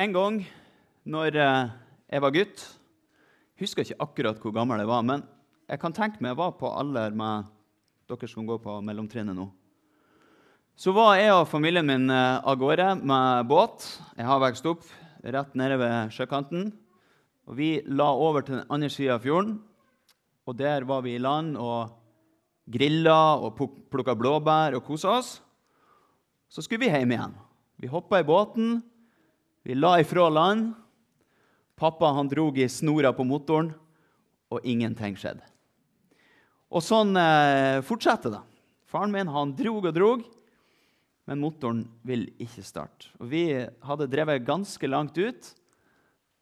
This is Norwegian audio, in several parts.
En gang når eh, jeg var gutt Jeg husker ikke akkurat hvor gammel jeg var, men jeg kan tenke meg jeg var på alder med dere som går på mellomtrinnet nå. Så var jeg og familien min eh, av gårde med båt. Jeg har vokst opp rett nede ved sjøkanten. Og Vi la over til den andre sida av fjorden, og der var vi i land og grilla og plukka blåbær og kosa oss. Så skulle vi hjem igjen. Vi hoppa i båten, vi la ifra land. Pappa han drog i snora på motoren, og ingenting skjedde. Og sånn eh, fortsetter det. Faren min han drog og drog, men motoren vil ikke starte. Og vi hadde drevet ganske langt ut.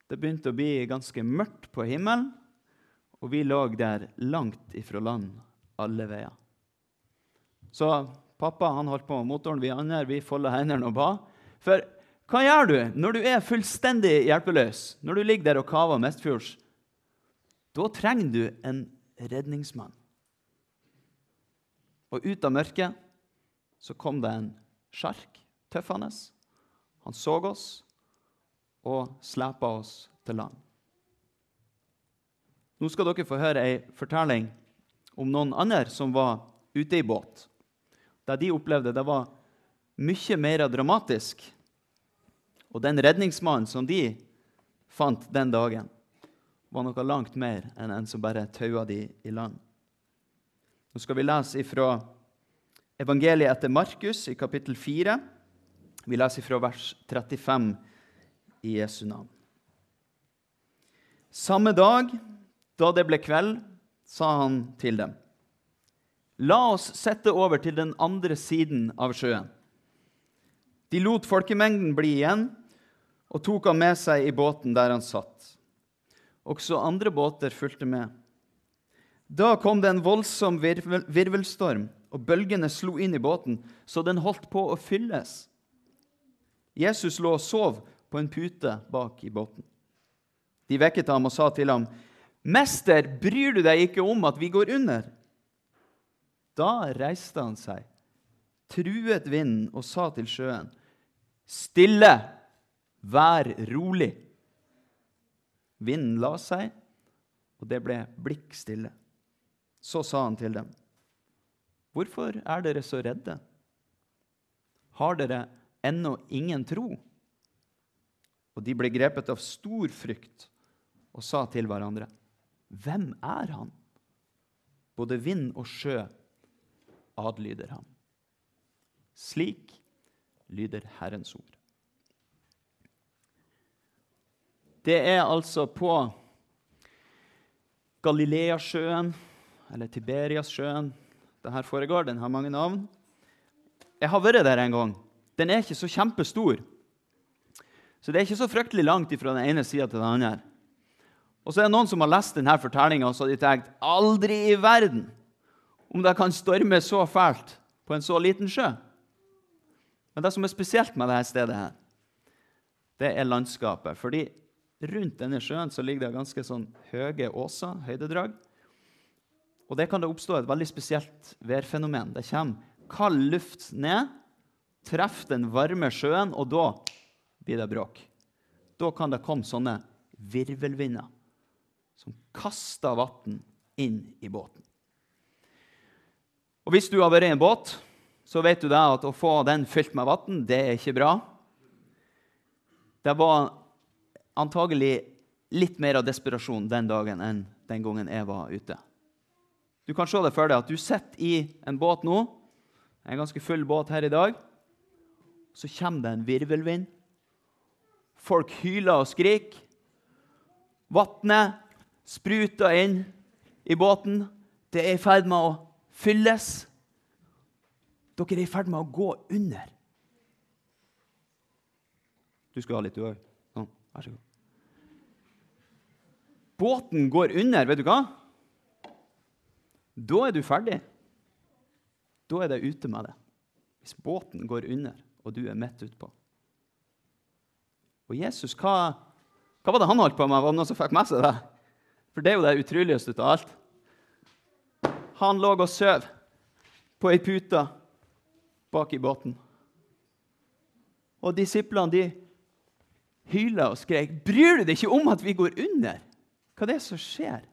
Det begynte å bli ganske mørkt på himmelen, og vi lå der langt ifra land alle veier. Så pappa han holdt på med motoren, vi andre vi folda hendene og ba. For hva gjør du når du er fullstendig hjelpeløs, når du ligger der og kaver mestfjords? Da trenger du en redningsmann. Og ut av mørket så kom det en sjark tøffende. Han så oss og slepa oss til land. Nå skal dere få høre ei fortelling om noen andre som var ute i båt. Det de opplevde, det var mye mer dramatisk. Og den redningsmannen som de fant den dagen, var noe langt mer enn en som bare taua de i land. Nå skal vi lese ifra evangeliet etter Markus i kapittel 4. Vi leser ifra vers 35 i Jesu navn. Samme dag, da det ble kveld, sa han til dem. La oss sette over til den andre siden av sjøen. De lot folkemengden bli igjen og tok ham med seg i båten der han satt. Også andre båter fulgte med. Da kom det en voldsom virvel, virvelstorm, og bølgene slo inn i båten, så den holdt på å fylles. Jesus lå og sov på en pute bak i båten. De vekket ham og sa til ham, 'Mester, bryr du deg ikke om at vi går under?' Da reiste han seg, truet vinden og sa til sjøen, 'Stille, vær rolig.' Vinden la seg, og det ble blikk stille. Så sa han til dem, 'Hvorfor er dere så redde?' Har dere ennå ingen tro? Og de ble grepet av stor frykt og sa til hverandre, 'Hvem er han?' Både vind og sjø adlyder ham. Slik lyder Herrens ord. Det er altså på Galileasjøen, eller Tiberiasjøen, det her foregår. Den har mange navn. Jeg har vært der en gang. Den er ikke så kjempestor. Så det er ikke så fryktelig langt fra den ene sida til den andre. Og så er det noen som har lest denne fortellinga og så har de tenkt aldri i verden om det kan storme så fælt på en så liten sjø. Men det som er spesielt med dette stedet, her, det er landskapet. Fordi rundt denne sjøen så ligger det ganske sånn høye åser, høydedrag. Og det kan det oppstå et veldig spesielt værfenomen. Det kommer kald luft ned, treffer den varme sjøen, og da blir det bråk. Da kan det komme sånne virvelvinder som kaster vann inn i båten. Og Hvis du har vært i en båt, så vet du at å få den fylt med vann, det er ikke bra. Det var antagelig litt mer av desperasjon den dagen enn den gangen jeg var ute. Du kan se det for deg at du sitter i en båt nå, en ganske full båt her i dag. Så kommer det en virvelvind. Folk hyler og skriker. Vannet spruter inn i båten. Det er i ferd med å fylles. Dere er i ferd med å gå under. Du skal ha litt, du òg. Sånn. Vær så god. Båten går under, vet du hva? Da er du ferdig. Da er det ute med det. Hvis båten går under, og du er midt utpå. Og Jesus, hva, hva var det han holdt på med? Var det noen som fikk med seg det? For det er jo det utroligste av alt. Han lå og sov på ei pute bak i båten. Og disiplene de hyla og skrek, 'Bryr du deg ikke om at vi går under?' Hva er det som skjer?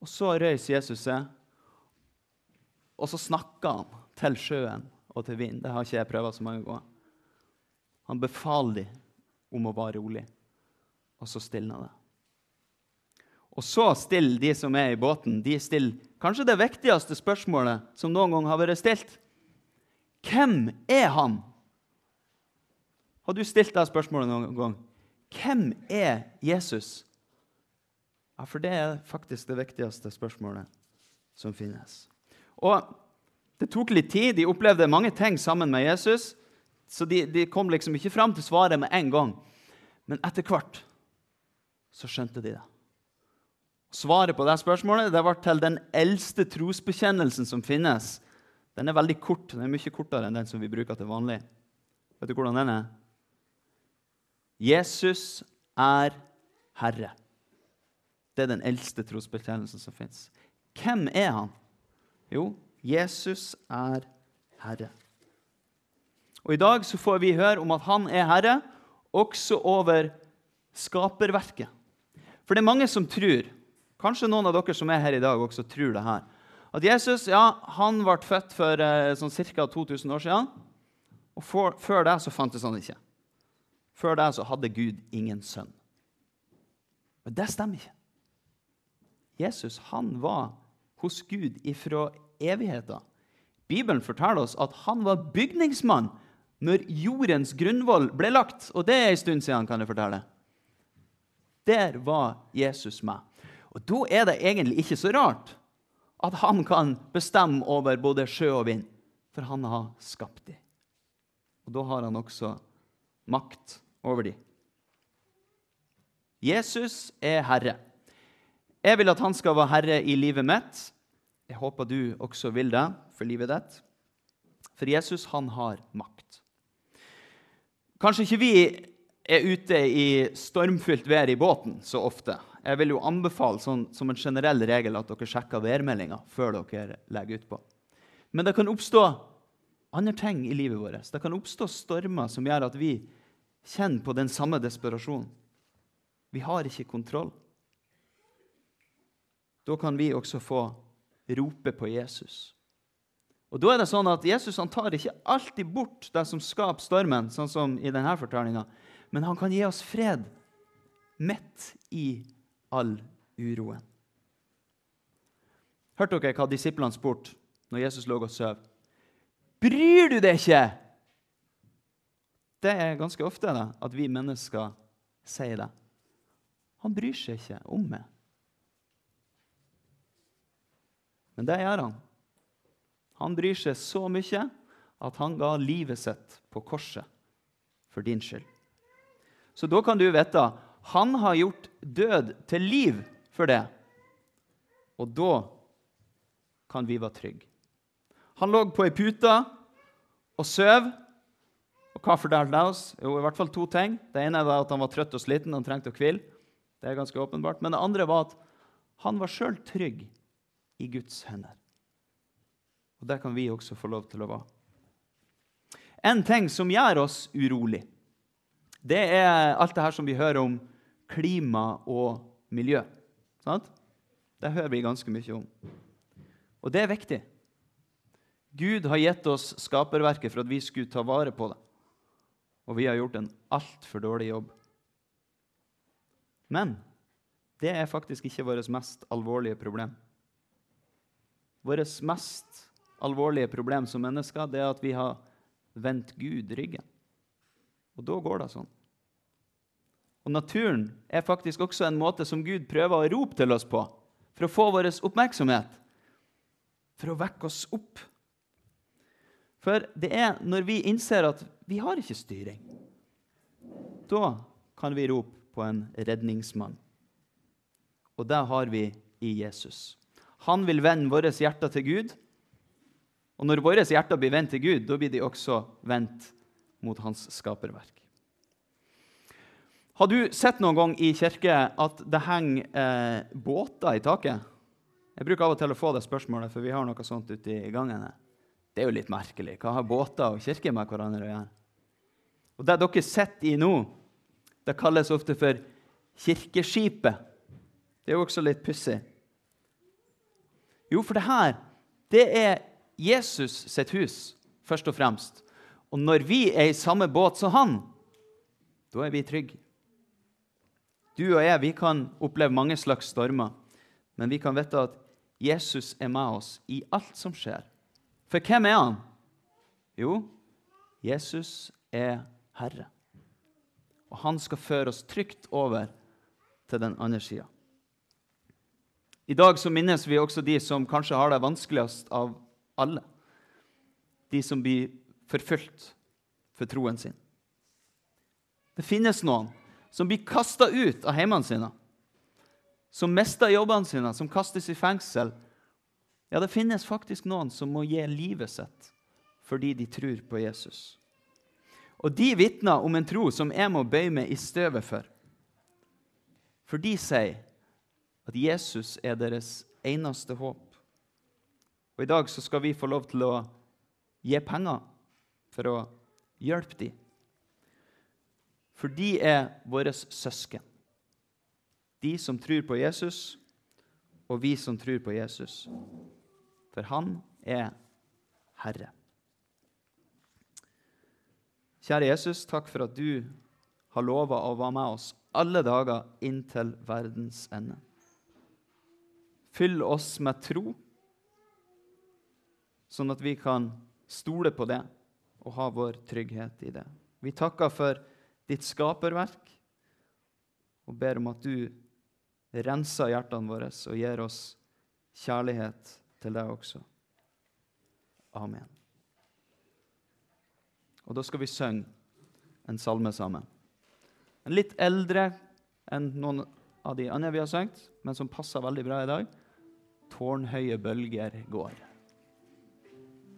Og så røys Jesus seg, og så snakker han til sjøen og til vind. Det har ikke jeg prøvd så mange ganger. Han befaler dem om å være rolig, og så stilna det. Og så stiller de som er i båten, de stiller kanskje det viktigste spørsmålet som noen gang har vært stilt. Hvem er han? Har du stilt det spørsmålet noen gang? Hvem er Jesus? Ja, for det er faktisk det viktigste spørsmålet som finnes. Og Det tok litt tid. De opplevde mange ting sammen med Jesus. Så de, de kom liksom ikke fram til svaret med en gang. Men etter hvert så skjønte de det. Svaret på det spørsmålet det var til den eldste trosbekjennelsen som finnes. Den er veldig kort. Den er mye kortere enn den som vi bruker til vanlig. Vet du hvordan den er? Jesus er Herre. Det er den eldste trosbekjennelsen som fins. Hvem er han? Jo, Jesus er Herre. Og I dag så får vi høre om at han er Herre også over skaperverket. For det er mange som tror, kanskje noen av dere som er her i dag, også tror det her, at Jesus ja, han ble født for eh, sånn ca. 2000 år siden. Og for, før det så fantes han ikke. Før det så hadde Gud ingen sønn. Men det stemmer ikke. Jesus han var hos Gud ifra evigheta. Bibelen forteller oss at han var bygningsmann når jordens grunnvoll ble lagt. Og det er en stund siden, kan jeg fortelle. Der var Jesus med. Og Da er det egentlig ikke så rart at han kan bestemme over både sjø og vind, for han har skapt dem. Og da har han også makt over dem. Jesus er herre. Jeg vil at han skal være herre i livet mitt. Jeg håper du også vil det for livet ditt. For Jesus, han har makt. Kanskje ikke vi er ute i stormfylt vær i båten så ofte. Jeg vil jo anbefale sånn, som en generell regel at dere sjekker værmeldinga før dere legger utpå. Men det kan oppstå andre ting i livet vårt. Det kan oppstå stormer som gjør at vi kjenner på den samme desperasjonen. Vi har ikke kontroll. Da kan vi også få rope på Jesus. Og da er det sånn at Jesus han tar ikke alltid bort det som skaper stormen, sånn som i denne fortellinga, men han kan gi oss fred midt i all uroen. Hørte dere hva disiplene spurte når Jesus lå og sov? Bryr du deg ikke? Det er ganske ofte da, at vi mennesker sier det. Han bryr seg ikke om meg. Men det gjør han. Han bryr seg så mye at han ga livet sitt på korset for din skyld. Så da kan du vite han har gjort død til liv for det. Og da kan vi være trygge. Han lå på ei pute og søv. Og hva fortalte det oss? Jo, i hvert fall to ting. Det ene var at han var trøtt og sliten. han trengte å hvile. Det er ganske åpenbart. Men det andre var at han var sjøl trygg i Guds hender. Og det kan vi også få lov til å være. En ting som gjør oss urolig, det er alt det her som vi hører om klima og miljø. Sant? Det hører vi ganske mye om. Og det er viktig. Gud har gitt oss skaperverket for at vi skulle ta vare på det. Og vi har gjort en altfor dårlig jobb. Men det er faktisk ikke vårt mest alvorlige problem. Vårt mest alvorlige problem som mennesker det er at vi har vendt Gud ryggen. Og da går det sånn. Og Naturen er faktisk også en måte som Gud prøver å rope til oss på for å få vår oppmerksomhet, for å vekke oss opp. For det er når vi innser at vi har ikke styring, da kan vi rope på en redningsmann. Og det har vi i Jesus. Han vil vende våre hjerter til Gud. Og når våre hjerter blir vendt til Gud, da blir de også vendt mot hans skaperverk. Har du sett noen gang i kirke at det henger eh, båter i taket? Jeg bruker av og til å få det spørsmålet, for vi har noe sånt ute i gangen. Det er jo litt merkelig. Hva har båter og kirke med hverandre å gjøre? Og det dere sitter i nå, det kalles ofte for kirkeskipet. Det er jo også litt pussig. Jo, for det her, det er Jesus sitt hus, først og fremst. Og når vi er i samme båt som han, da er vi trygge. Du og jeg vi kan oppleve mange slags stormer, men vi kan vite at Jesus er med oss i alt som skjer. For hvem er han? Jo, Jesus er Herre. Og han skal føre oss trygt over til den andre sida. I dag så minnes vi også de som kanskje har det vanskeligst av alle. De som blir forfulgt for troen sin. Det finnes noen som blir kasta ut av hjemmene sine, som mister jobbene sine, som kastes i fengsel. Ja, det finnes faktisk noen som må gi livet sitt fordi de tror på Jesus. Og de vitner om en tro som jeg må bøye meg i støvet for. For de sier at Jesus er deres eneste håp. Og I dag så skal vi få lov til å gi penger for å hjelpe dem. For de er våre søsken. De som tror på Jesus, og vi som tror på Jesus. For han er Herre. Kjære Jesus, takk for at du har lova å være med oss alle dager inntil verdens ende. Fyll oss med tro, sånn at vi kan stole på det og ha vår trygghet i det. Vi takker for ditt skaperverk og ber om at du renser hjertene våre og gir oss kjærlighet til deg også. Amen. Og da skal vi synge en salme sammen. En litt eldre enn noen av de andre vi har sunget, men som passer veldig bra i dag. 'Tårnhøye bølger går'.